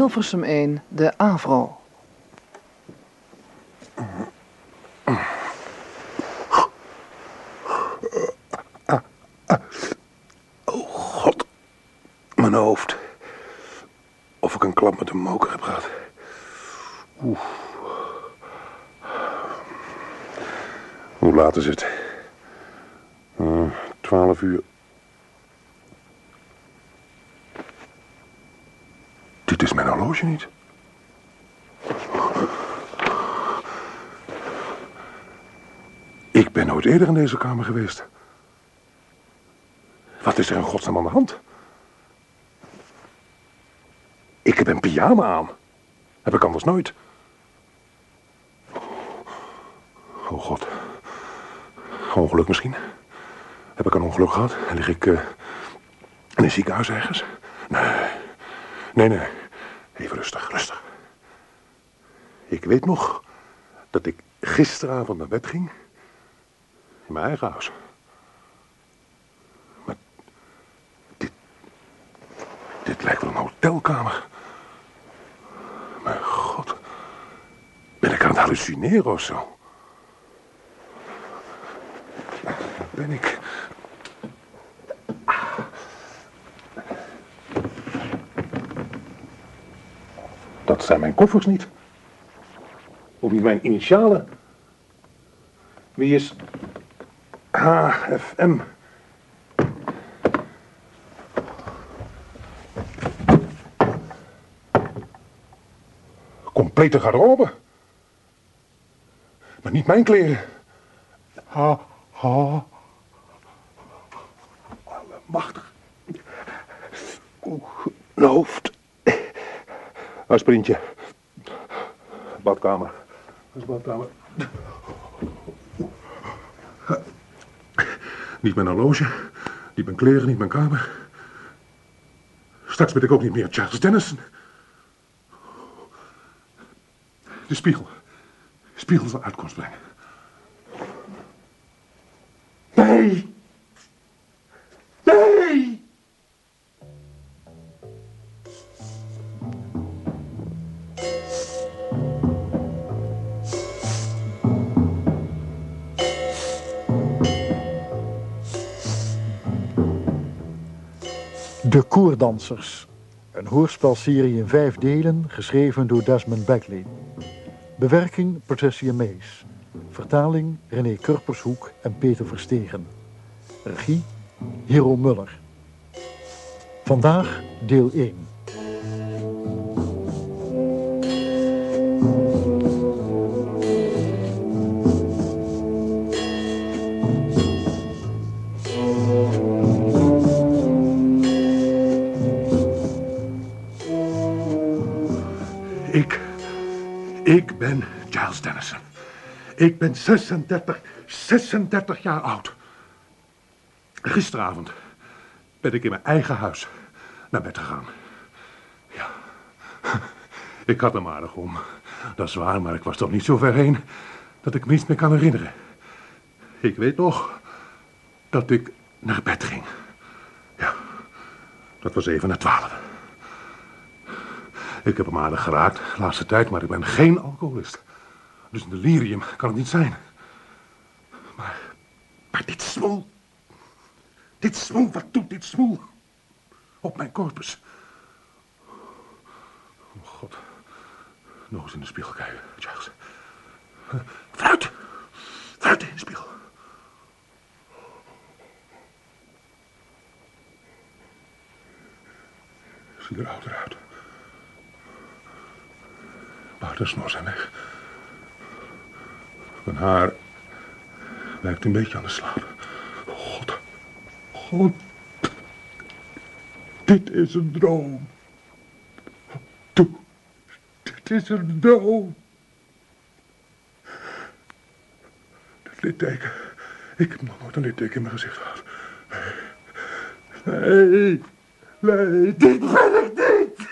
Hilversum 1, de AVRO. Oh, god. Mijn hoofd. Of ik een klap met een moker heb gehad. Oeh. Hoe laat is het? Uh, Twaalf uur. Dit niet. Ik ben nooit eerder in deze kamer geweest. Wat is er in godsnaam aan de hand? Ik heb een pyjama aan. Heb ik anders nooit. Oh god. Ongeluk misschien? Heb ik een ongeluk gehad? En lig ik uh, in een ziekenhuis ergens? Nee. Nee, nee. Even rustig, rustig. Ik weet nog dat ik gisteravond naar bed ging. In mijn eigen huis. Maar dit... Dit lijkt wel een hotelkamer. Mijn god. Ben ik aan het hallucineren of zo? Ben ik? Dat zijn mijn koffers niet. Of niet mijn initialen. Wie is HFM? Complete garderobe. Maar niet mijn kleren. Ha, ha. Allemachtig. Oeh, een hoofd. Sprintje. Badkamer. Dat badkamer. Niet mijn horloge, niet mijn kleren, niet mijn kamer. Straks ben ik ook niet meer Charles Dennison. De spiegel. De spiegel zal uitkomst brengen. De Koerdansers. Een hoorspelserie in vijf delen, geschreven door Desmond Beckley. Bewerking Patricia Mees. Vertaling René Kurpershoek en Peter Verstegen. Regie Hero Muller. Vandaag deel 1. Ik ben Giles Dennison. Ik ben 36, 36 jaar oud. Gisteravond ben ik in mijn eigen huis naar bed gegaan. Ja, ik had hem aardig om. Dat is waar, maar ik was toch niet zo ver heen dat ik me niets meer kan herinneren. Ik weet nog dat ik naar bed ging. Ja, dat was even na twaalf. Ik heb hem aardig geraakt de laatste tijd, maar ik ben geen alcoholist. Dus een delirium kan het niet zijn. Maar, maar dit smoel. Dit smoel, wat doet dit smoel? Op mijn corpus. Oh god. Nog eens in de spiegel kijken, Charles. Fruit! Fruit in de spiegel. Zie er ouder uit. Maar de snor zijn weg. Mijn haar lijkt een beetje aan de slaap. God. God. Dit is een droom. Toe. Dit is een droom. Dat litteken. Ik heb nog nooit een litteken in mijn gezicht gehad. Nee. Nee, dit ben ik niet.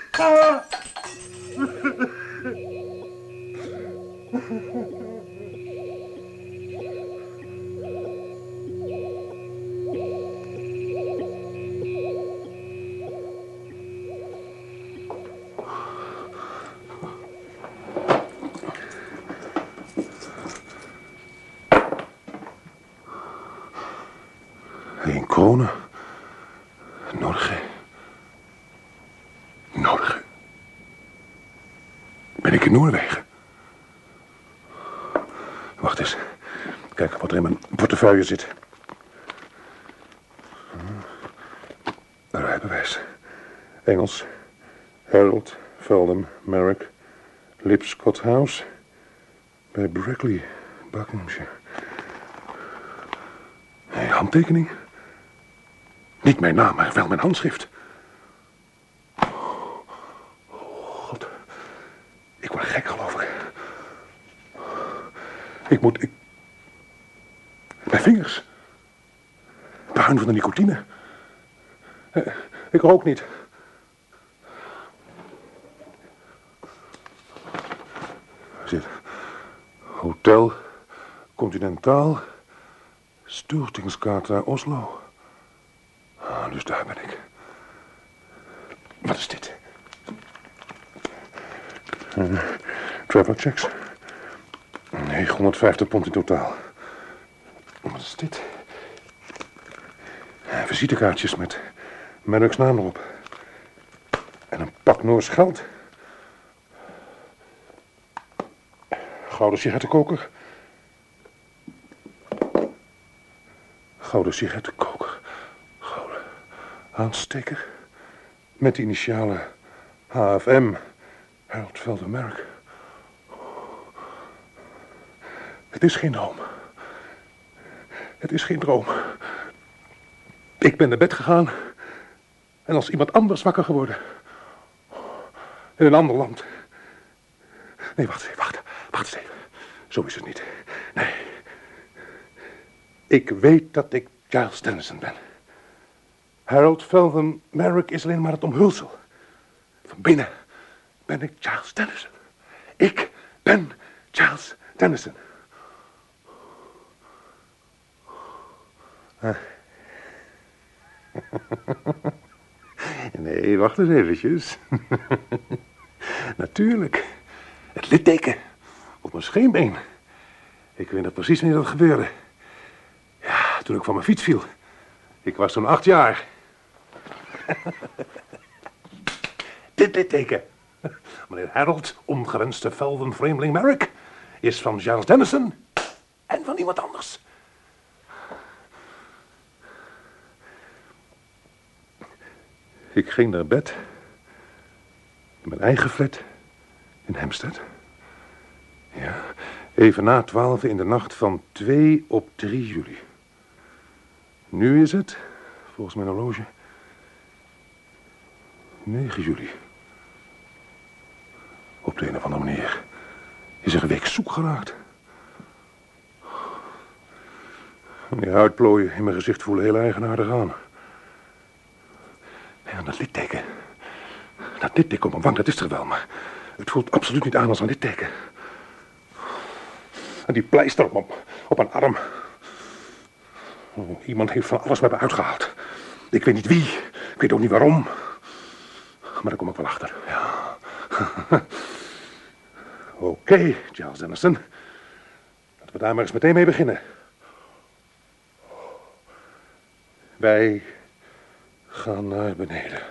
Zit. Een rijbewijs. Engels. Harold, Velden, Merrick, Lipscott House. Bij Brackley, Buckinghamshire. Een handtekening. Niet mijn naam, maar wel mijn handschrift. Oh, God. Ik word gek, geloof ik. Ik moet... Ik... Mijn vingers. Bruin van de nicotine. Eh, Ik rook niet. Zit? Hotel Continentaal. Sturtingskaart naar Oslo. Ah, dus daar ben ik. Wat is dit? Uh, travel checks. 950 pond in totaal. Wat is dit? Eh, Visitekaartjes met Merrick's naam erop. En een pak Noors geld. Gouden sigarettenkoker. Gouden sigarettenkoker. Gouden aansteker. Met de initialen HFM. Harold Veldermerk. Het is geen droom. Het is geen droom. Ik ben naar bed gegaan. En als iemand anders wakker geworden. In een ander land. Nee, wacht eens even, wacht. Wacht eens even. Zo is het niet. Nee. Ik weet dat ik Giles Dennison ben. Harold Feltham Merrick is alleen maar het omhulsel. Van binnen ben ik Giles Dennison. Ik ben Giles Dennison. Ah. Nee, wacht eens eventjes. Natuurlijk. Het litteken op mijn scheenbeen. Ik weet nog precies wanneer dat gebeurde. Ja, toen ik van mijn fiets viel. Ik was toen acht jaar. Dit litteken. Meneer Harold, ongewenste velden vreemdeling Merrick, is van Giles Dennison en van iemand anders. Ik ging naar bed. In mijn eigen flat. In Hempstead. Ja, even na twaalf in de nacht van 2 op 3 juli. Nu is het, volgens mijn horloge, 9 juli. Op de een of andere manier is er een week zoek geraakt. Die huidplooien in mijn gezicht voelen heel eigenaardig aan. Ja, dat litteken. Dat litteken op mijn wang, dat is er wel, maar het voelt absoluut niet aan als een litteken. En die pleister op, mijn- op arm. Oh, iemand heeft van alles bij me uitgehaald. Ik weet niet wie, ik weet ook niet waarom. Maar daar kom ik wel achter, ja. Oké, Charles Dennison. Laten we daar maar eens meteen mee beginnen. Wij gaan naar beneden.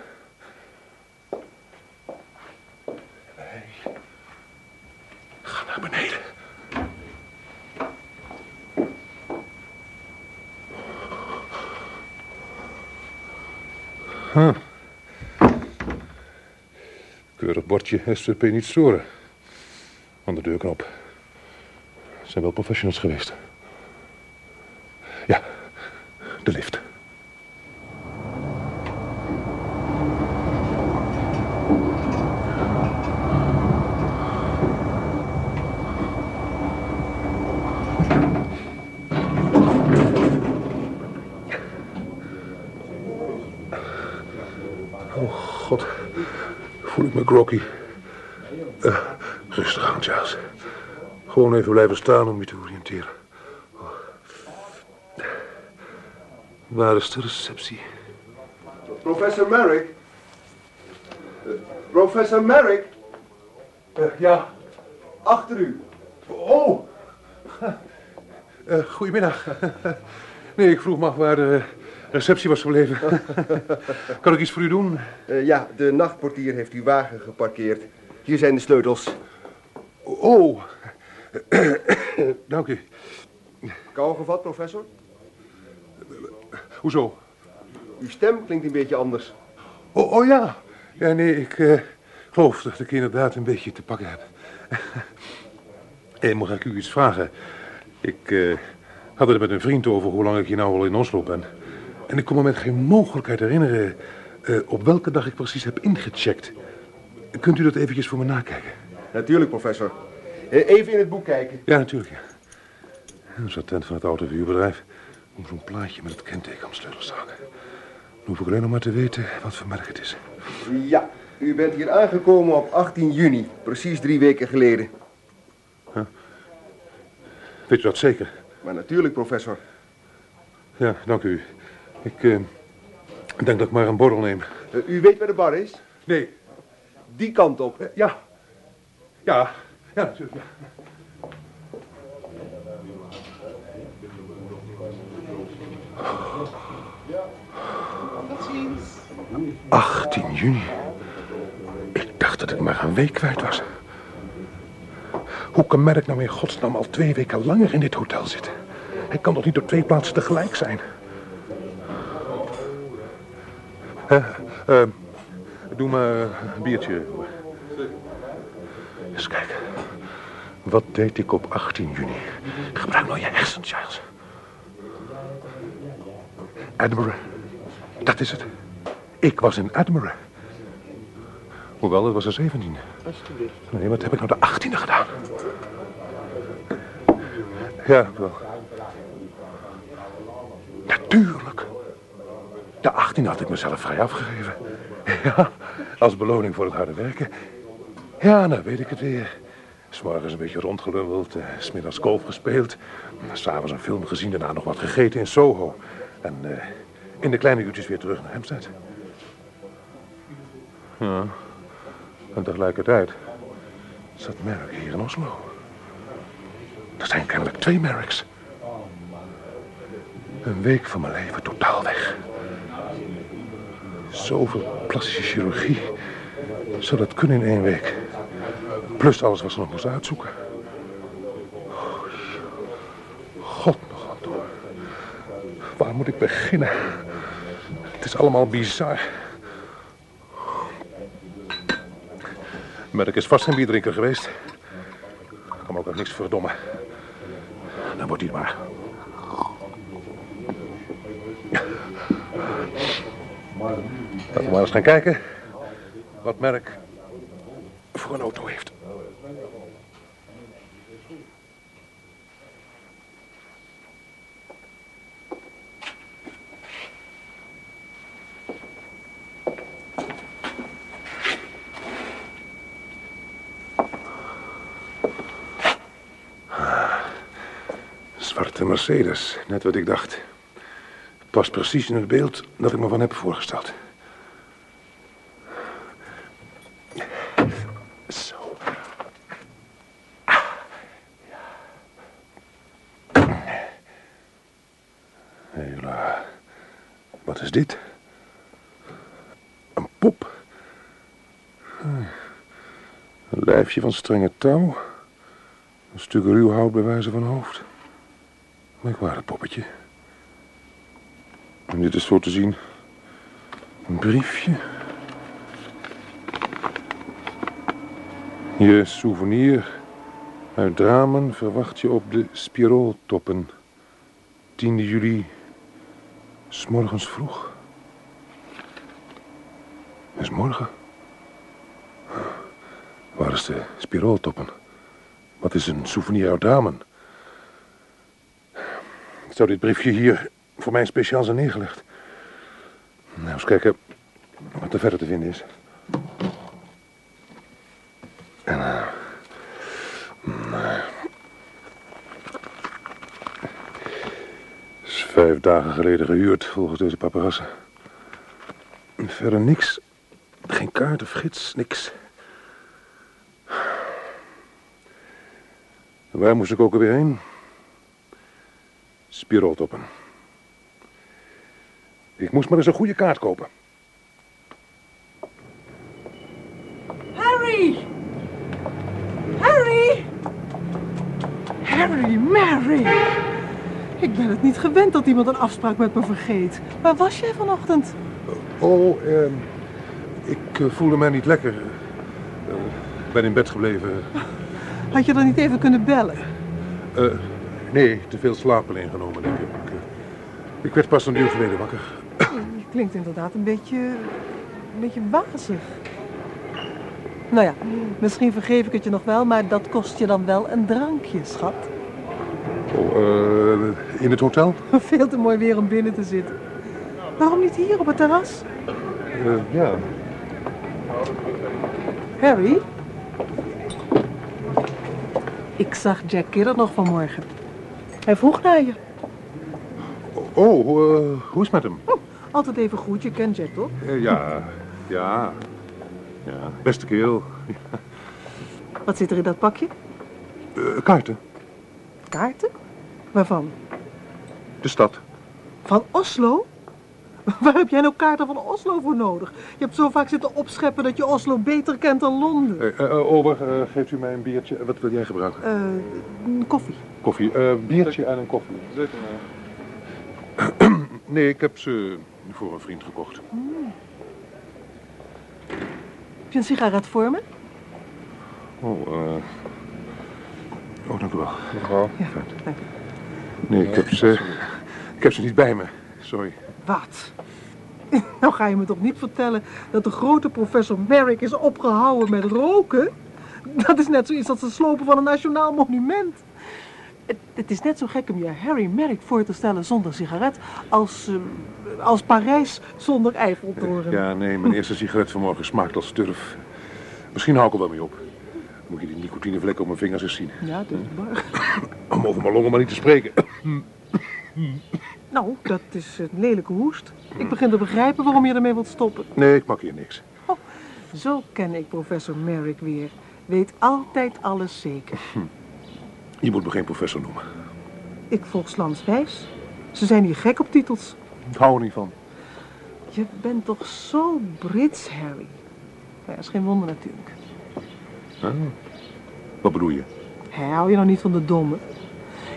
Wij gaan naar beneden. Huh. Keurig bordje SVP niet storen. Aan de deurknop. Zijn wel professionals geweest. Ja, de lift. Oh, god. Eh, rustig aan, Charles. Gewoon even blijven staan om je te oriënteren. Oh. Waar is de receptie? Professor Merrick? Eh, professor Merrick? Eh, ja. Achter u. Oh. Eh, goedemiddag. Nee, ik vroeg me af waar de receptie was gebleven. kan ik iets voor u doen? Eh, ja, de nachtportier heeft uw wagen geparkeerd. Hier zijn de sleutels. Oh, dank u. Kou gevat, professor? Hoezo? Uw stem klinkt een beetje anders. Oh, oh ja. Ja, nee, ik eh, geloof dat ik inderdaad een beetje te pakken heb. en mag ik u iets vragen? Ik eh, had het met een vriend over hoe lang ik hier nou al in Oslo ben. En ik kon me met geen mogelijkheid herinneren eh, op welke dag ik precies heb ingecheckt. Kunt u dat eventjes voor me nakijken? Natuurlijk, professor. Eh, Even in het boek kijken. Ja, natuurlijk, ja. Dat is attent van het autoverhuurbedrijf om zo'n plaatje met het kenteken aan de sleutel te hangen. Dan hoef ik alleen nog maar te weten wat voor merk het is. Ja, u bent hier aangekomen op 18 juni, precies drie weken geleden. Weet u dat zeker? Maar natuurlijk, professor. Ja, dank u. Ik eh, denk dat ik maar een borrel neem. Eh, U weet waar de bar is? Nee, Die kant op. eh, ja. Ja, ja, natuurlijk. Ja. Tot ziens. 18 juni. Ik dacht dat ik maar een week kwijt was. Hoe kan Merk nou in godsnaam al twee weken langer in dit hotel zitten? Hij kan toch niet op twee plaatsen tegelijk zijn? Eh, eh, doe me een biertje. Eens kijken. Wat deed ik op 18 juni? Gebruik nou je hersens, Giles. Edinburgh. Dat is het. Ik was in Edinburgh. Hoewel, het was de 17e. Alsjeblieft. Nee, wat heb ik nou de 18e gedaan? Ja, wel. De 18e had ik mezelf vrij afgegeven. Ja, als beloning voor het harde werken. Ja, nou weet ik het weer. S'morgens een beetje rondgelundeld, eh, smiddags golf gespeeld. S'avonds een film gezien, daarna nog wat gegeten in Soho. En eh, in de kleine uurtjes weer terug naar Hampstead. Ja, en tegelijkertijd zat Merrick hier in Oslo. Er zijn kennelijk twee Merricks. Een week van mijn leven totaal weg. Zoveel plastische chirurgie. Zou dat kunnen in één week? Plus alles wat ze nog moest uitzoeken. God nog aan toe. Waar moet ik beginnen? Het is allemaal bizar. Merk is vast geen bierdrinker geweest. Kan me ook nog niks verdommen. Dan wordt hij maar. Laten we maar eens gaan kijken wat Merk voor een auto heeft. Zwarte Mercedes, net wat ik dacht. Past precies in het beeld dat ik me van heb voorgesteld. Zo. Hela. Wat is dit? Een pop. Een lijfje van strenge touw. Een stuk ruw hout bij wijze van hoofd. Merkwaardig poppetje. En dit is zo te zien. Een briefje. Je souvenir uit Dramen verwacht je op de Spirooltoppen. 10 juli, s'morgens vroeg. Is morgen? Spirooltoppen? Wat is een souvenir uit Dramen? Zou dit briefje hier voor mij speciaal zijn neergelegd? Nou, eens kijken wat er verder te vinden is. En, eh, nou. Is vijf dagen geleden gehuurd, volgens deze paparazzen. Verder niks. Geen kaart of gids, niks. Waar moest ik ook alweer heen? Spiroltoppen. Ik moest maar eens een goede kaart kopen. Harry! Harry! Harry, Mary! Ik ben het niet gewend dat iemand een afspraak met me vergeet. Waar was jij vanochtend? Oh, ehm, ik eh, voelde mij niet lekker. Eh, Ik ben in bed gebleven. Had je dan niet even kunnen bellen? Eh, nee, te veel slapen ingenomen, denk ik. Ik, eh, ik werd pas een uur geleden wakker. Je klinkt inderdaad een beetje... een beetje wazig. Nou ja, misschien vergeef ik het je nog wel, maar dat kost je dan wel een drankje, schat. Oh, eh, in het hotel? Veel te mooi weer om binnen te zitten. Waarom niet hier op het terras? Eh, ja. Harry? Ik zag Jack Kidder nog vanmorgen. Hij vroeg naar je. Oh, eh, hoe is het met hem? Altijd even goed, je kent Jack toch? Eh, ja, ja. Ja, beste kerel. Wat zit er in dat pakje? Eh, kaarten. Kaarten? Waarvan? De stad. Van Oslo? Waar heb jij nou kaarten van Oslo voor nodig? Je hebt zo vaak zitten opscheppen dat je Oslo beter kent dan Londen. Eh, eh, Ober, eh, geeft u mij een biertje? Wat wil jij gebruiken? Een koffie. Koffie. Biertje en een koffie. Nee, ik heb ze voor een vriend gekocht. Heb je een sigaret voor me? Oh, eh... Oh, dank u wel. Ja, dank je. Nee, ik heb ze... Ik heb ze niet bij me. Sorry. Wat? Nou ga je me toch niet vertellen dat de grote professor Merrick is opgehouden met roken? Dat is net zoiets als het slopen van een nationaal monument. Het, het is net zo gek om je Harry Merrick voor te stellen zonder sigaret als, eh, als Parijs zonder Eiffeltoren. Ja, nee, mijn eerste sigaret vanmorgen smaakt als turf. Misschien hou ik er wel mee op. Moet je die nicotinevlek op mijn vingers eens zien. Ja, dat is waar. Om over mijn longen maar niet te spreken. Nou, dat is een lelijke hoest. Ik begin te begrijpen waarom je ermee wilt stoppen. Nee, ik mag hier niks. Zo ken ik professor Merrick weer. Weet altijd alles zeker. Je moet me geen professor noemen. Ik volg landswijs. Ze zijn hier gek op titels. Ik hou er niet van. Je bent toch zo Brits, Harry? Ja, is geen wonder natuurlijk. Ah. Wat bedoel je? Hou je nou niet van de domme?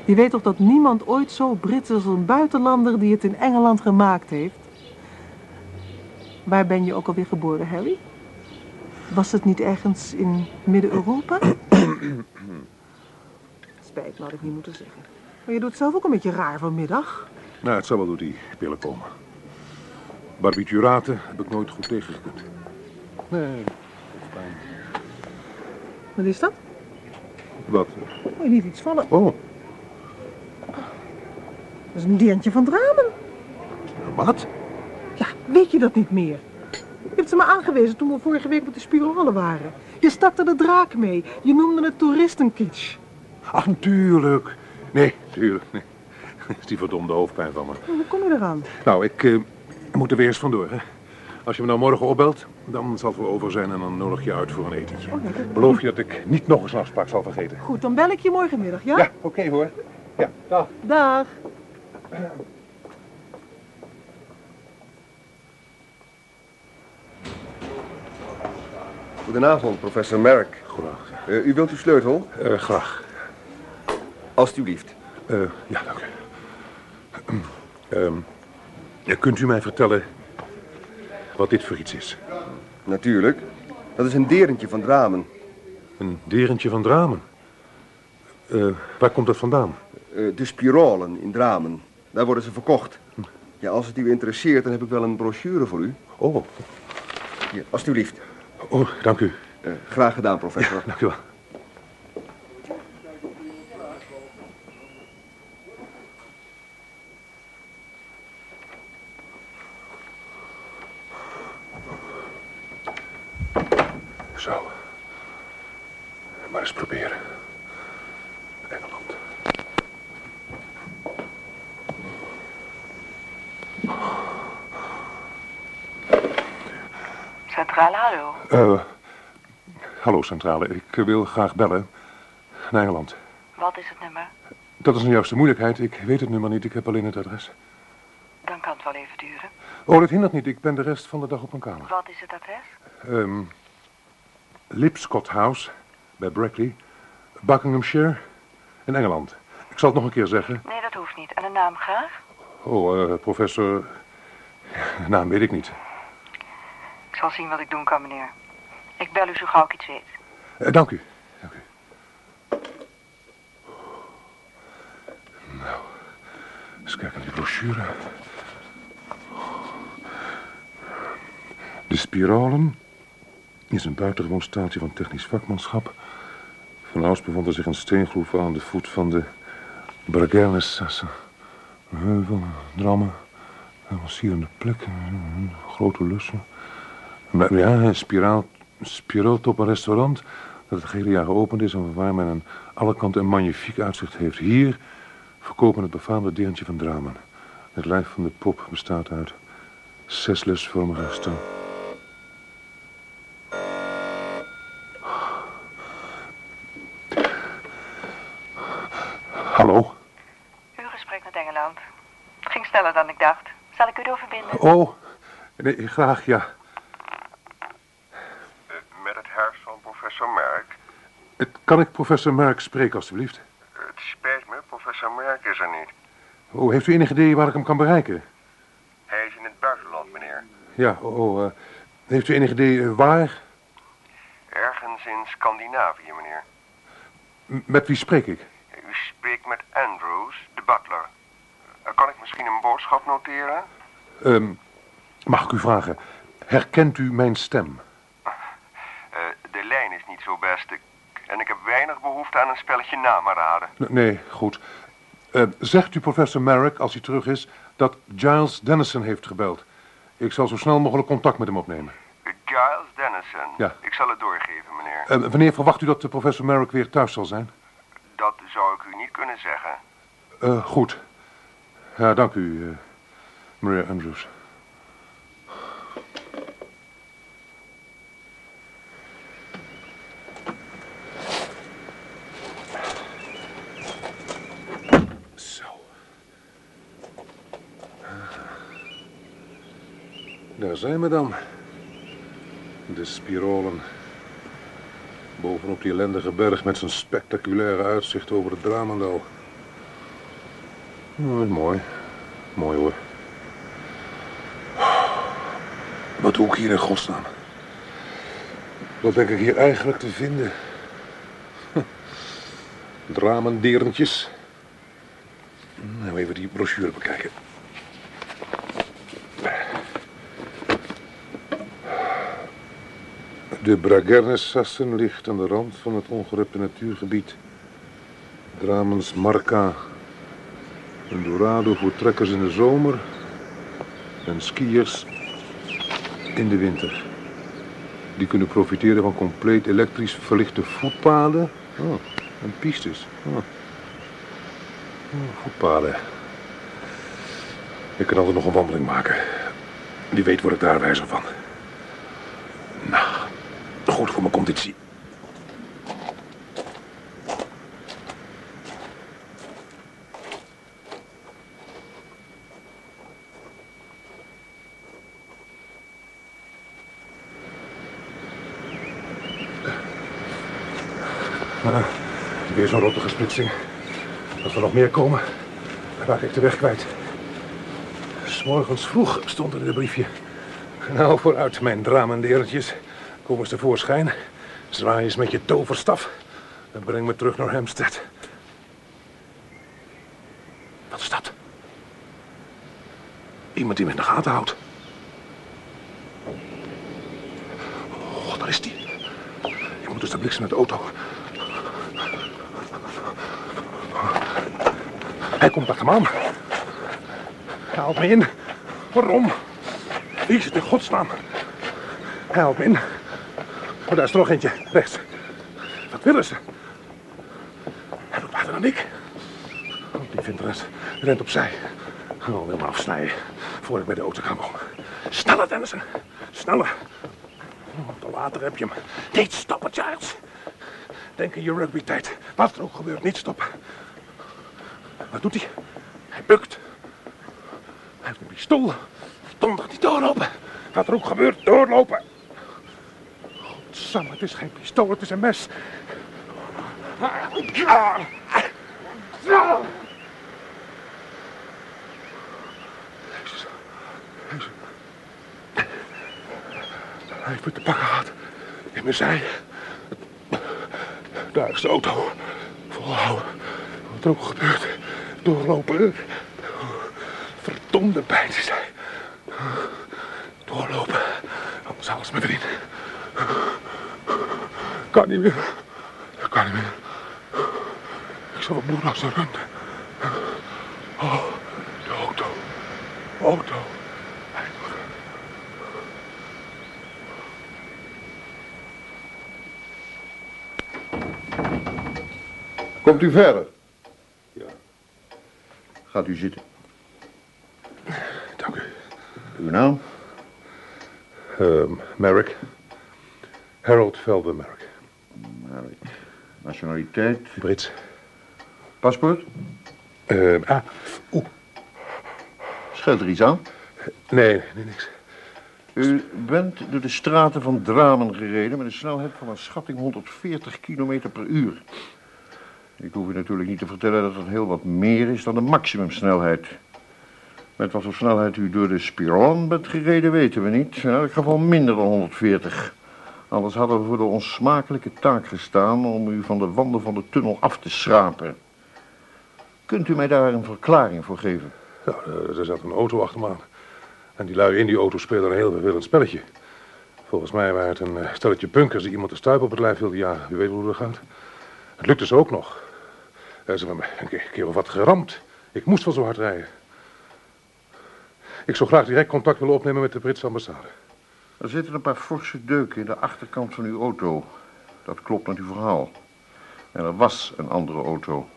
Je weet toch dat niemand ooit zo Brits is als een buitenlander die het in Engeland gemaakt heeft? Waar ben je ook alweer geboren, Harry? Was het niet ergens in Midden-Europa? Spijt me, had ik niet moeten zeggen. Maar je doet zelf ook een beetje raar vanmiddag. Nou, het zal wel door die pillen komen. Barbituraten heb ik nooit goed tegengekund. Nee, fijn. Wat is dat? Wat? Oh, je liet iets vallen. Oh, Dat is een deertje van Dramen. wat? Ja, weet je dat niet meer? Je hebt ze me aangewezen toen we vorige week met de spiralen waren. Je stak er de draak mee. Je noemde het toeristenkitsch. Ach, natuurlijk. Nee, tuurlijk. Nee. Dat is die verdomde hoofdpijn van me. Hoe kom je eraan? Nou, ik eh, moet er weer eens vandoor, hè. Als je me nou morgen opbelt, dan zal het wel over zijn en dan nodig je uit voor een etentje. Oh, dat- Beloof je dat ik niet nog eens een afspraak zal vergeten? Goed, dan bel ik je morgenmiddag, ja? Ja, oké hoor. Ja, dag. Dag. Goedenavond, professor Merrick. Goedendag. Eh, u wilt uw sleutel? Eh, graag. Alsjeblieft. Eh, ja, dank u. Ehm, ja, kunt u mij vertellen wat dit voor iets is? Natuurlijk. Dat is een derentje van Dramen. Een derentje van Dramen. Eh, waar komt dat vandaan? Eh, de spiralen in Dramen. Daar worden ze verkocht. Ja, als het u interesseert, dan heb ik wel een brochure voor u. Oh, Hier, alsjeblieft. oh dank u. Eh, graag gedaan, professor. Dank u wel. Zo. Maar eens proberen. Engeland. Centrale, hallo. Eh, ik wil graag bellen naar Engeland. Wat is het nummer? Dat is een juiste moeilijkheid. Ik weet het nummer niet, ik heb alleen het adres. Dan kan het wel even duren. Oh, dat hindert niet. Ik ben de rest van de dag op mijn kamer. Wat is het adres? Ehm Lipscott House bij Brackley, Buckinghamshire in Engeland. Ik zal het nog een keer zeggen. Nee, dat hoeft niet. En een naam graag? Oh, eh, professor... Naam weet ik niet. Ik zal zien wat ik doen kan, meneer. Ik bel u zo gauw ik iets weet. Eh, dank u. Nou, eens kijken naar die brochure. De Spiralen is een buitengewoon staaltje van technisch vakmanschap. Vanouds bevond er zich een steengroef aan de voet van de Bragernesassen. Een heuvel, drammen, een sierende plekken, grote lussen. Maar ja, een spiraal, spiraaltop een restaurant dat het hele jaar geopend is en waar men aan alle kanten een magnifiek uitzicht heeft. Hier verkopen het befaamde deertje van Dramen. Het lijf van de pop bestaat uit zes lesvormige staan. Hallo? Uw gesprek met Engeland. Het ging sneller dan ik dacht. Zal ik u doorverbinden? Oh, nee, graag, ja. Met het huis van professor Merck. Het- Kan ik professor Merck spreken, alstublieft? Het spijt me, professor Merck is er niet. Oh, heeft u enig idee waar ik hem kan bereiken? Hij is in het buitenland, meneer. Ja, oh, oh, eh, heeft u enig idee eh, waar? Ergens in Scandinavië, meneer. M- met wie spreek ik? U spreekt met Andrews, de butler. Eh, Kan ik misschien een boodschap noteren? Ehm, mag ik u vragen, herkent u mijn stem? Eh, de lijn is niet zo best. Ik- en ik heb weinig behoefte aan een spelletje namen raden. Nee, goed. Eh, zegt u professor Merrick, als hij terug is, dat Giles Dennison heeft gebeld. Ik zal zo snel mogelijk contact met hem opnemen. Giles Dennison. Ja. Ik zal het doorgeven, meneer. Eh, wanneer verwacht u dat de professor Merrick weer thuis zal zijn? Dat zou ik u niet kunnen zeggen. Eh, goed. Ja, dank u, meneer Andrews. Zijn we dan. De spirolen. Bovenop die ellendige berg met zijn spectaculaire uitzicht over het Dramendal. Oh, mooi. Mooi hoor. Wat doe ik hier in godsnaam? Wat ben ik hier eigenlijk te vinden? Dramenderentjes. Nou, even die brochure bekijken. De Bragernesassen ligt aan de rand van het ongerepte natuurgebied. Dramens Marca. Een dorado voor trekkers in de zomer en skiers in de winter. Die kunnen profiteren van compleet elektrisch verlichte voetpaden oh, en pistes. Oh. Oh, voetpaden. Ik kan altijd nog een wandeling maken. Wie weet word ik daar wijzer van. Voor mijn conditie. Weer zo'n rottige splitsing. Als er nog meer komen, raak ik de weg kwijt. S morgens vroeg stond er in het briefje. Nou, vooruit, mijn dramendeertjes. Kom eens tevoorschijn. Zwaai eens met je toverstaf. En breng me terug naar Hampstead. Wat is dat? Iemand die me in de gaten houdt. Oh, daar is die. Ik moet dus de bliksem uit de auto. Hij komt achter me aan. Hij haalt me in. Waarom? Wie is het in godsnaam? Hij haalt me in. Oh, daar is er nog eentje. Rechts. Wat willen ze? Hij doet harder dan ik. Oh, die vindt rest. Rent opzij. Oh, wil me afsnijden. Voor ik bij de auto kan komen. Sneller, Dennison. Sneller. Oh, te later heb je hem. Niet stoppen, Giles. Denk in je rugby-tijd. Wat er ook gebeurt, niet stoppen. Wat doet hij? Hij bukt. Hij heeft een pistool. Donder niet doorlopen. Wat er ook gebeurt, doorlopen. Godsamme, het is geen pistool, het is een mes. Hij heeft me te pakken gehad. In mijn zij. Daar is de auto. Volhouden. Wat er ook gebeurt. Doorlopen. Verdomde pijn hij. Doorlopen. Anders halen ze me erin. Kan niet meer. Kan niet meer. Ik zal wat bloedloos naar runden. Oh, de auto. Auto. Komt u verder? Ja. Gaat u zitten. Dank u. Uw naam? Ehm Merrick. Harold Merrick. Merrick. Nationaliteit? Brits. Paspoort? Ehm ah, oeh. Scheelt er iets aan? Nee, nee, niks. U bent door de straten van Dramen gereden met een snelheid van een schatting 140 km per uur. Ik hoef u natuurlijk niet te vertellen dat dat heel wat meer is dan de maximumsnelheid. Met wat voor snelheid u door de Spiron bent gereden weten we niet. In elk geval minder dan 140. Anders hadden we voor de onsmakelijke taak gestaan om u van de wanden van de tunnel af te schrapen. Kunt u mij daar een verklaring voor geven? Ja, er zat een auto achter me aan. En die lui in die auto speelden een heel vervelend spelletje. Volgens mij waren het een eh, stelletje punkers die iemand de stuip op het lijf wilden jagen. U weet hoe dat gaat. Het lukte ze ook nog. Eh, Ze hebben me een keer of wat geramd. Ik moest wel zo hard rijden. Ik zou graag direct contact willen opnemen met de Britse ambassade. Er zitten een paar forse deuken in de achterkant van uw auto. Dat klopt met uw verhaal. En er was een andere auto.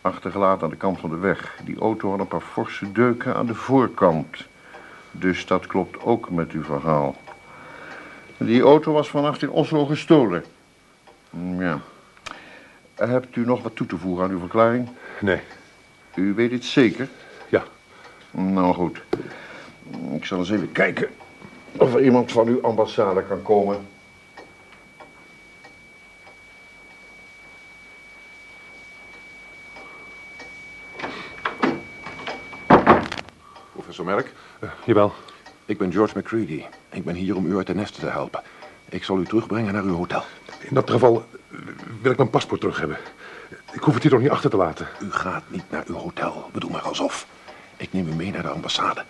Achtergelaten aan de kant van de weg. Die auto had een paar forse deuken aan de voorkant. Dus dat klopt ook met uw verhaal. Die auto was vannacht in Oslo gestolen. Ja. Hebt u nog wat toe te voegen aan uw verklaring? Nee, U weet het zeker? ja. Nou goed. Ik zal eens even kijken of er iemand van uw ambassade kan komen. Professor Merk, Eh, jawel. ik ben George McCready. Ik ben hier om u uit de nesten te helpen. Ik zal u terugbrengen naar uw hotel. In dat geval eh, wil ik mijn paspoort terug hebben. Ik hoef het hier toch niet achter te laten. U gaat niet naar uw hotel. Bedoel maar alsof. Ik neem u mee naar de ambassade.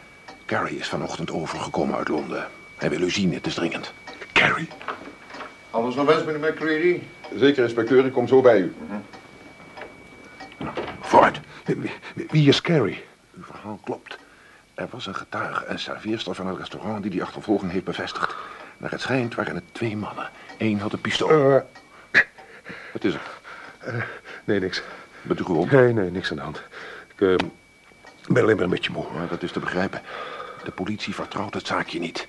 Carrie is vanochtend overgekomen uit Londen. Hij wil u zien, het is dringend. Carrie? Alles nog wens, meneer McCready? Zeker, inspecteur. Ik kom zo bij u. Vooruit. Wie, wie- wie is Carrie? Uw verhaal klopt. Er was een getuige, een serveerster van het restaurant... die die achtervolging heeft bevestigd. Naar het schijnt waren het twee mannen. Eén had een pistool. Eh, Wat is er? nee, niks. Bent u gewond? Nee, nee, niks aan de hand. Ik eh, ben alleen maar een beetje moe. Ja, dat is te begrijpen. De politie vertrouwt het zaakje niet.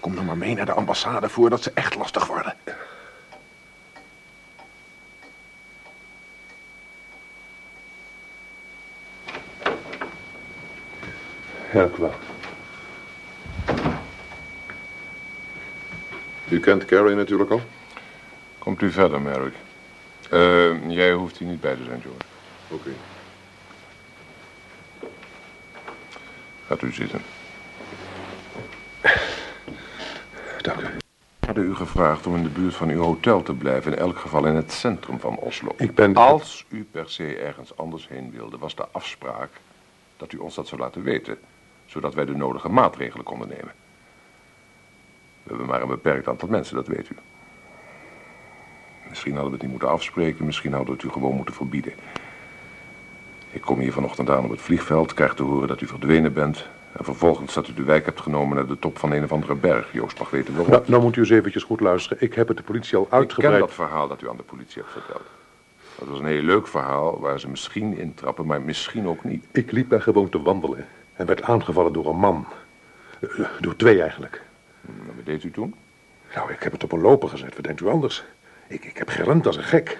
Kom dan maar mee naar de ambassade voordat ze echt lastig worden. Ja, dank u wel. U kent Carrie natuurlijk al? Komt u verder, Merrick. Eh, jij hoeft hier niet bij te zijn, George. Oké. Gaat u zitten. Dank u. We hadden u gevraagd om in de buurt van uw hotel te blijven, in elk geval in het centrum van Oslo. Ik ben... Als u per se ergens anders heen wilde, was de afspraak dat u ons dat zou laten weten, zodat wij de nodige maatregelen konden nemen. We hebben maar een beperkt aantal mensen, dat weet u. Misschien hadden we het niet moeten afspreken, misschien hadden we het u gewoon moeten verbieden. Ik kom hier vanochtend aan op het vliegveld, krijg te horen dat u verdwenen bent. En vervolgens dat u de wijk hebt genomen naar de top van een of andere berg. Joost mag weten waarom. Nou, nou moet u eens eventjes goed luisteren. Ik heb het de politie al Ik ken uitgebreid... dat verhaal dat u aan de politie hebt verteld. Dat was een heel leuk verhaal waar ze misschien intrappen, maar misschien ook niet. Ik liep daar gewoon te wandelen en werd aangevallen door een man. Eh, door twee eigenlijk. En wat deed u toen? Nou, ik heb het op een loper gezet. Wat denkt u anders? Ik, ik heb gerend als een gek.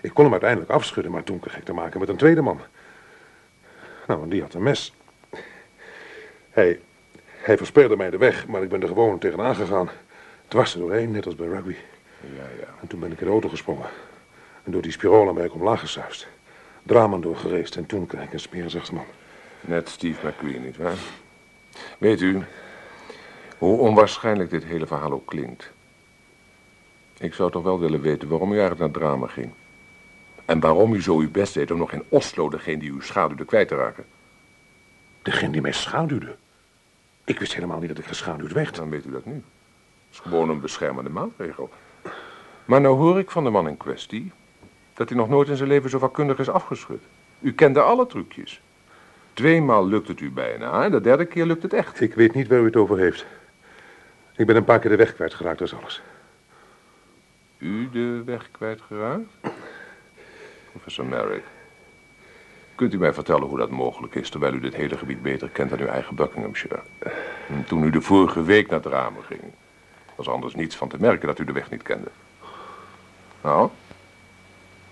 Ik kon hem uiteindelijk afschudden, maar toen kreeg ik te maken met een tweede man. Nou, en die had een mes. Hij, Hij verspeelde mij de weg, maar ik ben er gewoon tegenaan gegaan. Dwars er doorheen, net als bij rugby. Ja, ja. En toen ben ik in de auto gesprongen. En door die spirolen ben ik omlaag gesuist. Draman doorgereest en toen kreeg ik een smerig man. Net Steve McQueen, nietwaar? Weet u, hoe onwaarschijnlijk dit hele verhaal ook klinkt. Ik zou toch wel willen weten waarom u eigenlijk naar drama ging. En waarom u zo uw best deed om nog in Oslo degene die u schaduwde kwijt te raken. Degene die mij schaduwde. Ik wist helemaal niet dat ik geschaduwd werd. Dan weet u dat nu. Het is gewoon een beschermende maatregel. Maar nou hoor ik van de man in kwestie dat hij nog nooit in zijn leven zo vakkundig is afgeschud. U kende alle trucjes. Tweemaal lukt het u bijna en de derde keer lukt het echt. Ik weet niet waar u het over heeft. Ik ben een paar keer de weg kwijtgeraakt, dat is alles. U de weg kwijtgeraakt? Professor Merrick. Kunt u mij vertellen hoe dat mogelijk is, terwijl u dit hele gebied beter kent dan uw eigen Buckinghamshire? En Toen u de vorige week naar het ramen ging, was anders niets van te merken dat u de weg niet kende. Nou,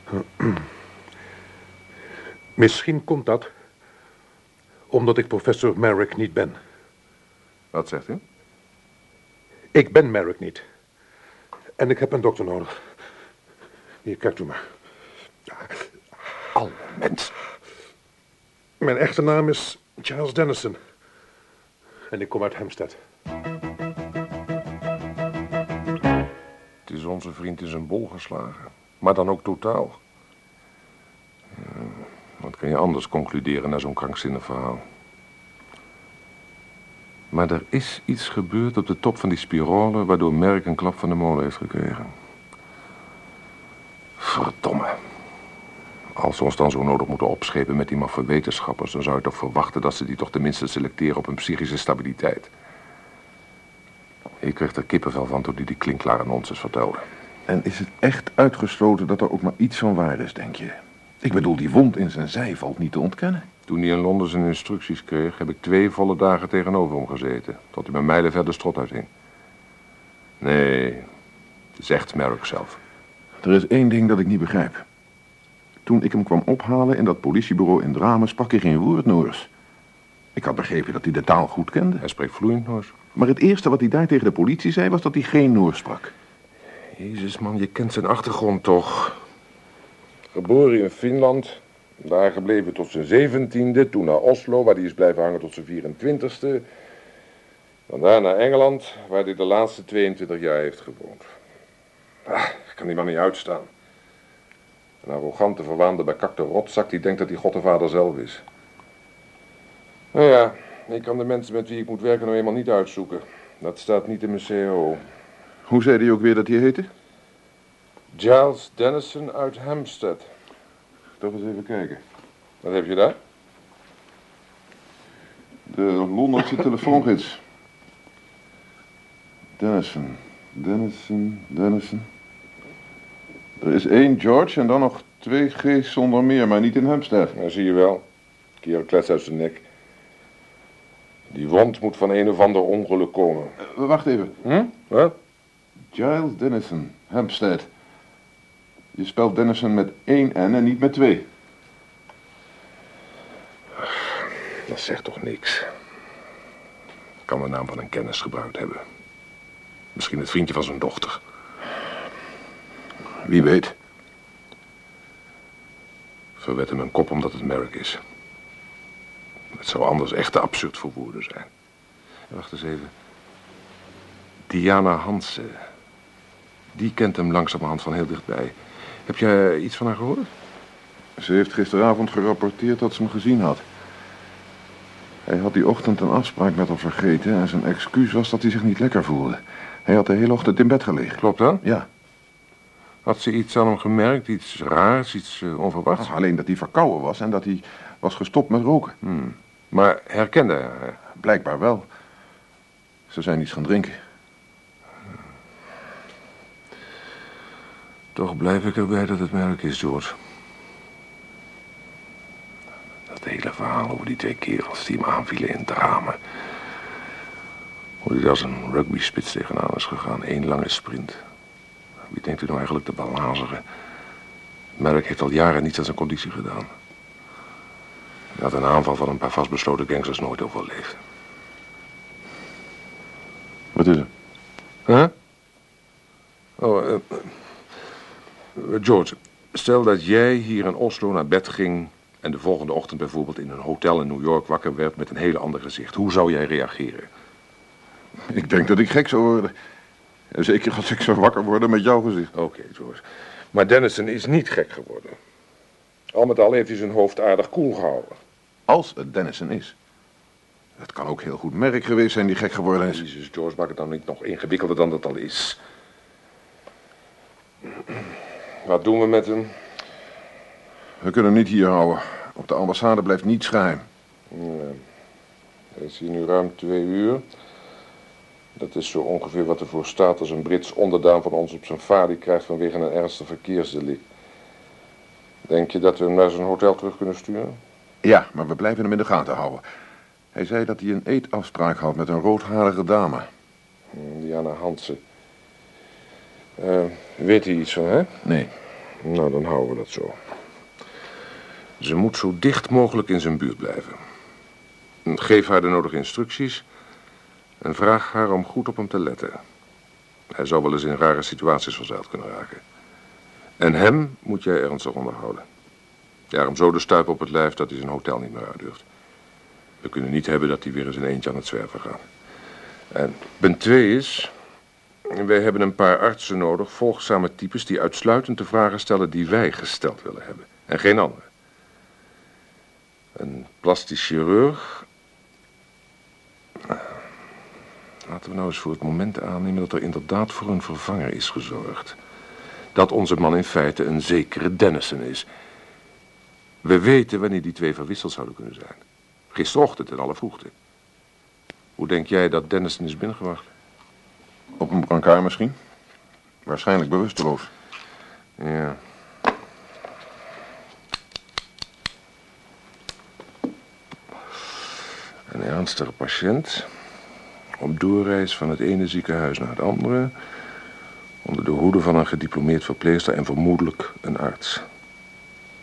Misschien komt dat omdat ik professor Merrick niet ben. wat zegt u? Ik ben Merrick niet. En ik heb een dokter nodig. Hier, kijkt u maar. Al mens. Mijn echte naam is Charles Dennison. En ik kom uit Hampstead. Het is onze vriend in zijn bol geslagen. Maar dan ook totaal. Ja, wat kan je anders concluderen na zo'n krankzinnig verhaal? Maar er is iets gebeurd op de top van die spirale... waardoor Merk een klap van de molen heeft gekregen. Verdomme. Als ze ons dan zo nodig moeten opschepen met die maffe wetenschappers... dan zou je toch verwachten dat ze die toch tenminste selecteren op hun psychische stabiliteit. Ik kreeg er kippenvel van toen hij die klinklare nonsens vertelde. En is het echt uitgesloten dat er ook maar iets van waar is, denk je? Ik bedoel, die wond in zijn zij valt niet te ontkennen. Toen hij in Londen zijn instructies kreeg, heb ik twee volle dagen tegenover hem gezeten. Tot hij mijn mijlen verder strot uithing. Nee, zegt Merrick zelf. Er is één ding dat ik niet begrijp. Toen ik hem kwam ophalen in dat politiebureau in Dramen sprak hij geen woord Noors. Ik had begrepen dat hij de taal goed kende. Hij spreekt vloeiend Noors. Maar het eerste wat hij daar tegen de politie zei was dat hij geen Noors sprak. Jezus man, je kent zijn achtergrond toch. Geboren in Finland, daar gebleven tot zijn zeventiende, toen naar Oslo, waar hij is blijven hangen tot zijn 24ste. Dan daar naar Engeland, waar hij de laatste 22 jaar heeft gewoond. Ah, ik kan die man niet uitstaan. Een arrogante, verwaande, bekakte rotzak die denkt dat hij God de Vader zelf is. Nou ja, ik kan de mensen met wie ik moet werken nou eenmaal niet uitzoeken. Dat staat niet in mijn CO. Hoe zei hij ook weer dat hij heette? Giles Dennison uit Hampstead. Toch eens even kijken. Wat heb je daar? De Londense telefoongids. Dennison, Dennison, Dennison. Er is één George en dan nog twee G's zonder meer, maar niet in Hampstead. Nou, zie je wel. Kerel klets uit zijn nek. Die wond moet van een of ander ongeluk komen. Eh, wacht even. Hm? Wat? Giles Dennison, Hampstead. Je spelt Dennison met één N en niet met twee. Dat zegt toch niks. Kan de naam van een kennis gebruikt hebben. Misschien het vriendje van zijn dochter. Wie weet. Verwet hem een kop omdat het merk is. Het zou anders echt te absurd voor woorden zijn. Wacht eens even. Diana Hansen. Die kent hem langzamerhand van heel dichtbij. Heb jij iets van haar gehoord? Ze heeft gisteravond gerapporteerd dat ze hem gezien had. Hij had die ochtend een afspraak met haar vergeten en zijn excuus was dat hij zich niet lekker voelde. Hij had de hele ochtend in bed gelegen. Klopt dat? Ja, Had ze iets aan hem gemerkt? Iets raars? Iets eh, onverwachts? alleen dat hij verkouden was en dat hij was gestopt met roken. Hmm. Maar herkende hij haar? Blijkbaar wel. Ze zijn iets gaan drinken. Toch blijf ik erbij dat het merk is, George. Dat hele verhaal over die twee kerels die hem aanvielen in ramen. Hoe hij daar als een rugby-spits tegenaan is gegaan. Eén lange sprint. Wie denkt u nou eigenlijk te balazeren? Merk heeft al jaren niets aan zijn conditie gedaan. Hij had een aanval van een paar vastbesloten gangsters nooit overleefd. Wat is er? Huh? Oh, eh, eh, George, stel dat jij hier in Oslo naar bed ging... en de volgende ochtend bijvoorbeeld in een hotel in New York wakker werd... met een hele ander gezicht. Hoe zou jij reageren? Ik denk dat ik gek zou worden. Zeker als ik zou wakker worden met jouw gezicht. Oké, George. Maar Dennison is niet gek geworden. Al met al heeft hij zijn hoofd aardig koel gehouden. Als het Dennison is. Het kan ook heel goed merk geweest zijn die gek geworden is. Jezus, George, maak het dan niet nog ingewikkelder dan dat al is. Wat doen we met hem? We kunnen hem niet hier houden. Op de ambassade blijft niets geheim. Ja. Het is hier nu ruim twee uur. Dat is zo ongeveer wat ervoor staat als een Brits onderdaan van ons op zijn valie krijgt vanwege een ernstig verkeersdelict. Denk je dat we hem naar zijn hotel terug kunnen sturen? Ja, maar we blijven hem in de gaten houden. Hij zei dat hij een eetafspraak had met een roodharige dame. Hmm, Diana Hansen. Eh, weet hij iets van, hè? Nee. Nou, dan houden we dat zo. Ze moet zo dicht mogelijk in zijn buurt blijven. Geef haar de nodige instructies en vraag haar om goed op hem te letten. Hij zou wel eens in rare situaties verzeild kunnen raken. En hem moet jij ernstig onderhouden. Ja, hem zo de stuip op het lijf dat hij zijn hotel niet meer uit durft. We kunnen niet hebben dat hij weer eens in eentje aan het zwerven gaat. En punt twee is... Wij hebben een paar artsen nodig, volgzame types... die uitsluitend de vragen stellen die wij gesteld willen hebben. En geen andere. Een plastisch chirurg... Laten we nou eens voor het moment aannemen dat er inderdaad voor een vervanger is gezorgd. Dat onze man in feite een zekere Dennison is. We weten wanneer die twee verwisseld zouden kunnen zijn. Gisterochtend in alle vroegte. Hoe denk jij dat Dennison is binnengewacht? Op een brancard misschien. Waarschijnlijk bewusteloos. Ja. Een ernstige patiënt. Op doorreis van het ene ziekenhuis naar het andere. Onder de hoede van een gediplomeerd verpleegster en vermoedelijk een arts.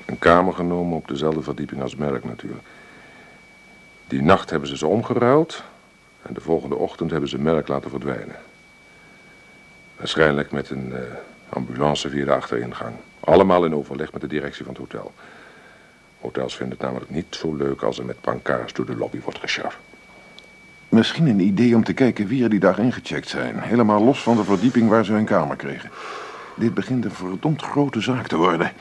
Een kamer genomen op dezelfde verdieping als Merk natuurlijk. Die nacht hebben ze ze omgeruild. En de volgende ochtend hebben ze Merk laten verdwijnen. Waarschijnlijk met een eh, ambulance via de achteringang. Allemaal in overleg met de directie van het hotel. Hotels vinden het namelijk niet zo leuk als er met pankaars door de lobby wordt geschaft. Misschien een idee om te kijken wie er die dag ingecheckt zijn. Helemaal los van de verdieping waar ze hun kamer kregen. Dit begint een verdomd grote zaak te worden.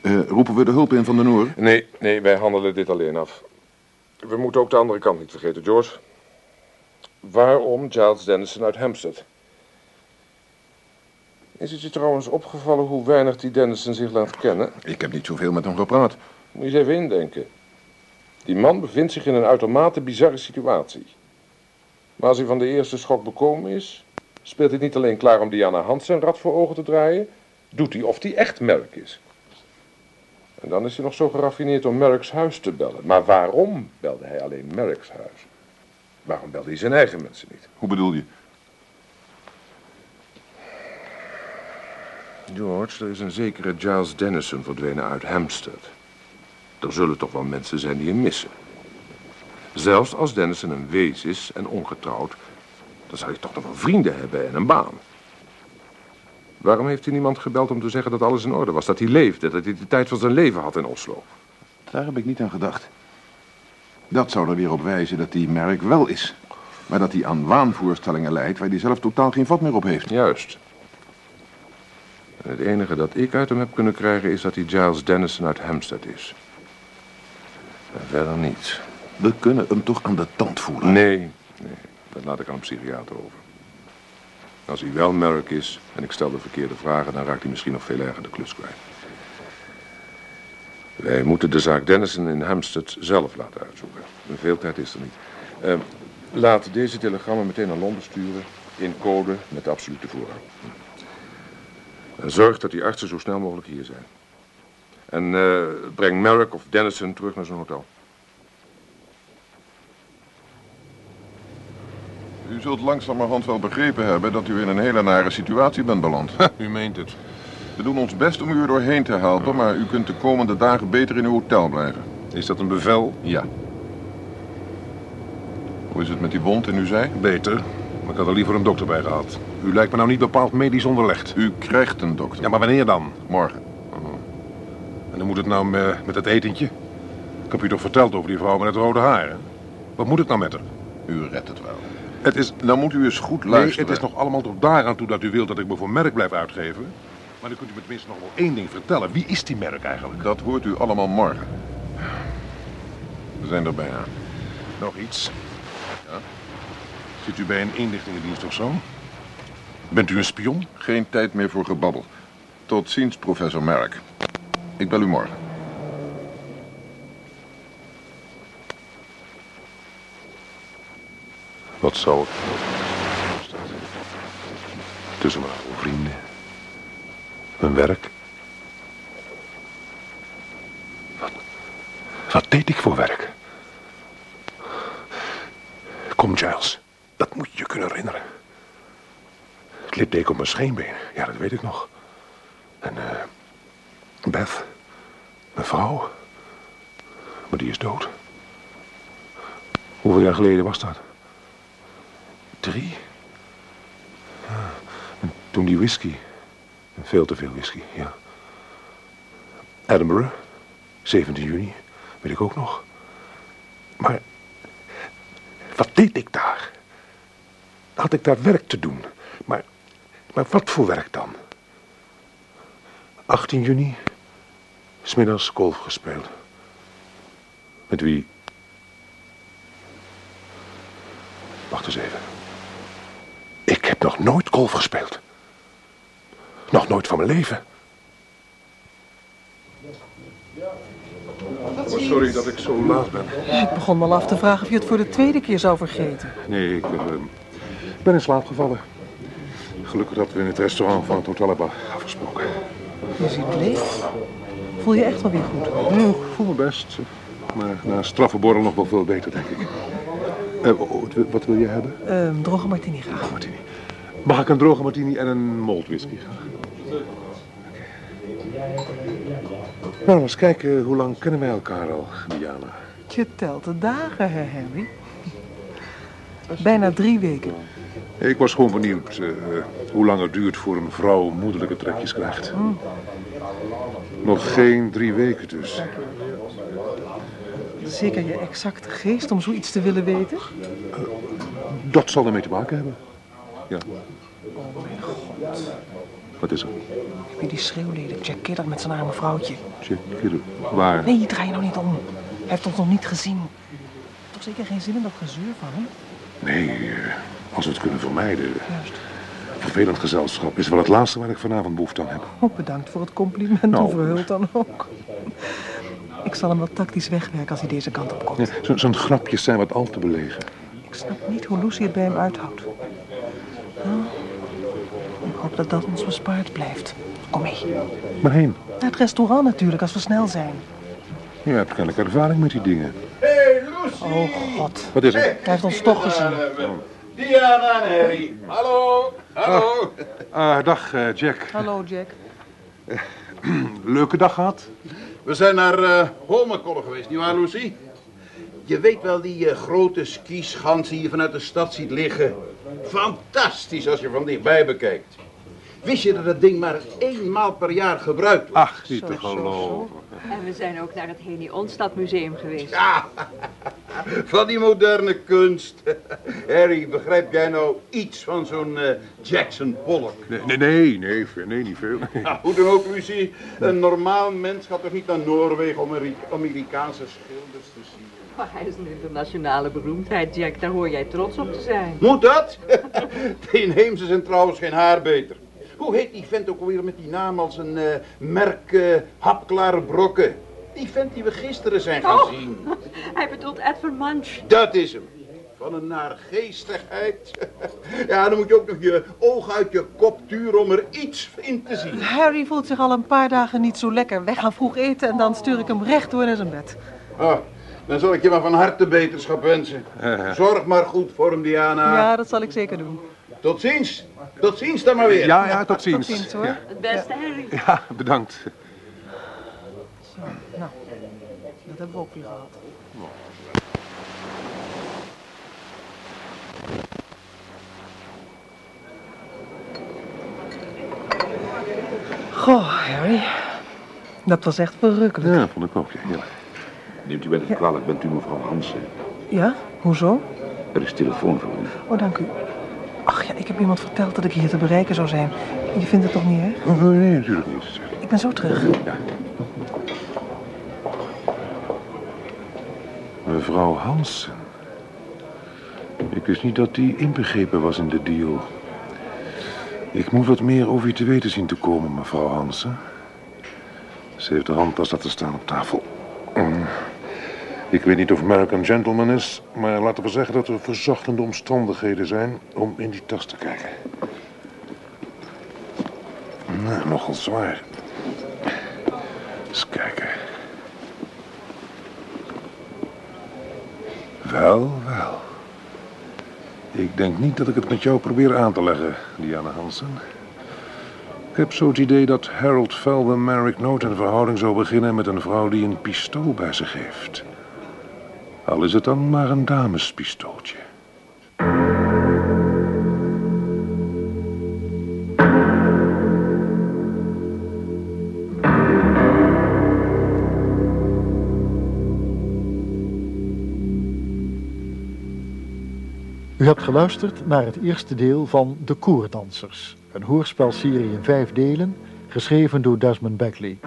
Eh, roepen we de hulp in van de Noor? Nee, nee, wij handelen dit alleen af. We moeten ook de andere kant niet vergeten, George. Waarom Giles Dennison uit Hampstead? Is het je trouwens opgevallen hoe weinig die Dennison zich laat kennen? Ik heb niet zoveel met hem gepraat. Moet je eens even indenken. Die man bevindt zich in een uitermate bizarre situatie. Maar als hij van de eerste schok bekomen is, speelt hij niet alleen klaar om Diana Hans zijn rad voor ogen te draaien, doet hij of hij echt Merk is. En dan is hij nog zo geraffineerd om Merks huis te bellen. Maar waarom belde hij alleen Merks huis? Waarom belde hij zijn eigen mensen niet? Hoe bedoel je? George, er is een zekere Giles Dennison verdwenen uit Hampstead. Er zullen toch wel mensen zijn die hem missen. Zelfs als Dennison een wees is en ongetrouwd, dan zal hij toch nog wel vrienden hebben en een baan. Waarom heeft hij niemand gebeld om te zeggen dat alles in orde was? Dat hij leefde, dat hij de tijd van zijn leven had in Oslo? Daar heb ik niet aan gedacht. Dat zou er weer op wijzen dat die merk wel is. Maar dat hij aan waanvoorstellingen leidt waar hij zelf totaal geen vat meer op heeft. Juist. En het enige dat ik uit hem heb kunnen krijgen is dat hij Giles Dennison uit Hampstead is. En verder niets. We kunnen hem toch aan de tand voelen. Nee, nee, dat laat ik aan een psychiater over. Als hij wel Merk is en ik stel de verkeerde vragen, dan raakt hij misschien nog veel erger de klus kwijt. Wij moeten de zaak Dennison in Hampstead zelf laten uitzoeken. Veel tijd is er niet. Uh, laat deze telegrammen meteen naar Londen sturen, in code met de absolute voorrang. En zorg dat die artsen zo snel mogelijk hier zijn. En uh, breng Merrick of Dennison terug naar zijn hotel. U zult langzamerhand wel begrepen hebben dat u in een hele nare situatie bent beland. u meent het. We doen ons best om u er doorheen te helpen, maar u kunt de komende dagen beter in uw hotel blijven. Is dat een bevel? Ja. Hoe is het met die wond in uw zij? Beter, maar ik had er liever een dokter bij gehad. U lijkt me nou niet bepaald medisch onderlegd. U krijgt een dokter. Ja, maar wanneer dan? Morgen. En dan moet het nou me- met het etentje? Ik heb u toch verteld over die vrouw met het rode haar, hè? Wat moet het nou met haar? U redt het wel. Het is... Nou moet u eens goed Nee, luisteren. het is nog allemaal tot daaraan toe dat u wilt dat ik me voor merk blijf uitgeven. Maar dan kunt u me tenminste nog wel één ding vertellen. Wie is die merk eigenlijk? Dat hoort u allemaal morgen. We zijn er bijna. Nog iets. Ja? Zit u bij een inlichtingendienst of zo? Bent u een spion? Geen tijd meer voor gebabbel. Tot ziens, professor Merck. Ik bel u morgen. Wat zou ik... Tussen mijn oude vrienden. Mijn werk. Wat, wat deed ik voor werk? Kom, Giles. Dat moet je je kunnen herinneren. Het litteken op mijn scheenbeen. Ja, dat weet ik nog. En eh Beth. Mijn vrouw. Maar die is dood. Hoeveel jaar geleden was dat? Drie? Ja, en toen die whisky. Veel te veel whisky, ja. Edinburgh, 17 juni, weet ik ook nog. Maar wat deed ik daar? Had ik daar werk te doen? Maar, maar wat voor werk dan? 18 juni, smiddags golf gespeeld. Met wie? Wacht eens even. Heb nog nooit golf gespeeld. Nog nooit van mijn leven. Oh, sorry dat ik zo laat ben. Ik begon me al af te vragen of je het voor de tweede keer zou vergeten. Nee, ik eh, ben in slaap gevallen. Gelukkig dat we in het restaurant van het hotel hebben afgesproken. Je ziet leeg. Voel je echt wel weer goed? Oh, ik voel me best. Maar na een straffe borrel nog wel veel beter, denk ik. Eh, wat wil- wat wil je hebben? Ehm droge martini graag. Martini. Mag ik een droge martini en een malt whisky graag? Nou, eens kijken, hoe lang kennen wij elkaar al, Diana? Je telt de dagen, hè, Harry? Bijna drie weken. Ik was gewoon benieuwd eh, hoe lang het duurt voor een vrouw moederlijke trekjes krijgt. Nog geen drie weken dus. Zeker je exacte geest om zoiets te willen weten? Dat zal ermee te maken hebben. Ja. Oh mijn god. Wat is er? Heb je die schreeuwlelijk Jack Kidder met zijn arme vrouwtje? Jack Kidder. Waar? Nee, draai je nou niet om. Hij heeft ons nog niet gezien. Toch zeker geen zin in dat gezeur van hem? Nee, eh, als we het kunnen vermijden. Juist. Vervelend gezelschap is wel het laatste waar ik vanavond behoefte aan heb. Oh, bedankt voor het compliment, Nou. hoe verhuld dan ook. Ik zal hem wel tactisch wegwerken als hij deze kant op komt. Ja, grapjes zijn wat al te belegen. Ik snap niet hoe Lucy het bij hem uithoudt. Dat dat ons bespaard blijft. Kom mee. Waarheen? Naar het restaurant natuurlijk, als we snel zijn. Je hebt kennelijk ervaring met die dingen. Hey, Lucy! Oh god. Wat is er? Hij heeft ons toch gezien. Diana en Harry. Hallo, hallo. Ah, dag eh, Jack. Hallo, Jack. Leuke dag gehad? We zijn naar eh Holmenkollen geweest, nietwaar Lucy? Je weet wel die eh, grote skischans die je vanuit de stad ziet liggen. Fantastisch als je van dichtbij bekijkt. Wist je dat dat ding maar eenmaal per jaar gebruikt wordt? Ach, niet te geloven. En we zijn ook naar het Heni Onstad Museum geweest. Ja, van die moderne kunst. Harry, begrijp jij nou iets van zo'n eh, Jackson Pollock? Nee, nee, nee, nee, veel- nee, niet veel. Nou, hoe dan ook, Lucy. Een normaal mens gaat toch niet naar Noorwegen om Ameri- Amerikaanse schilders te zien? Maar hij is een internationale beroemdheid, Jack. Daar hoor jij trots op te zijn. Moet dat? De inheemse zijn trouwens geen haar beter. Hoe heet die vent ook alweer met die naam als een eh, merk eh, hapklare brokken? Die vent die we gisteren zijn gaan Oh. zien. Hij bedoelt Edward Munch. Dat is hem. Van een naargeestigheid. Ja, dan moet je ook nog je ogen uit je kop turen om er iets in te zien. Harry voelt zich al een paar dagen niet zo lekker. Wij gaan vroeg eten en dan stuur ik hem recht door naar zijn bed. Ah, dan zal ik je maar van harte beterschap wensen. Zorg maar goed voor hem, Diana. Ja, dat zal ik zeker doen. Tot ziens. Tot ziens dan maar weer. Ja, ja, tot ziens. Tot ziens hoor. Ja, Het beste, Harry. ja, bedankt. Zo, nou, dat hebben we ook weer gehad. Goh, Harry. Dat was echt verrukkelijk. Ja, vond ik ook. Ja. ja. Neemt u mij niet kwalijk, bent u mevrouw Hansen? Ja? Hoezo? Er is telefoon voor u. Oh, dank u. Ach ja, ik heb iemand verteld dat ik hier te bereiken zou zijn. Je vindt het toch niet, hè? Oh, nee, natuurlijk niet. Ik ben zo terug. Ja. Mevrouw Hansen. Ik wist niet dat die inbegrepen was in de deal. Ik moet wat meer over u te weten zien te komen, mevrouw Hansen. Ze heeft de handtas laten staan op tafel. Mm. Ik weet niet of Merrick een gentleman is, maar laten we zeggen dat er verzachtende omstandigheden zijn om in die tas te kijken. Nou, nogal zwaar. Eens kijken. Wel, wel. Ik denk niet dat ik het met jou probeer aan te leggen, Diana Hansen. Ik heb zo het idee dat Harold Felder Merrick nooit een verhouding zou beginnen met een vrouw die een pistool bij zich heeft. Al is het dan maar een damespistooltje. U hebt geluisterd naar het eerste deel van De Koerdansers, een hoorspelserie in vijf delen, geschreven door Desmond Beckley.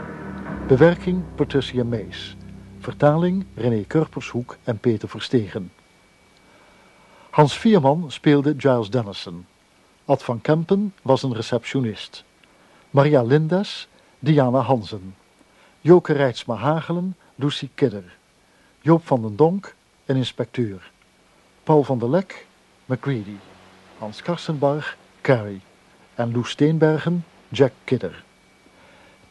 Bewerking Patricia Mees. Vertaling René Kurpershoek en Peter Verstegen. Hans Vierman speelde Giles Dennison. Ad van Kempen was een receptionist. Maria Lindes, Diana Hansen. Joke Rijtsma Hagelen, Lucy Kidder. Joop van den Donk, een inspecteur. Paul van der Lek, McCready. Hans Karsenbarg, Carrie. En Loes Steenbergen, Jack Kidder.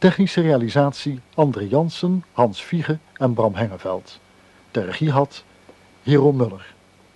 Technische realisatie André Jansen, Hans Viege en Bram Hengeveld. De regie had Hero Muller.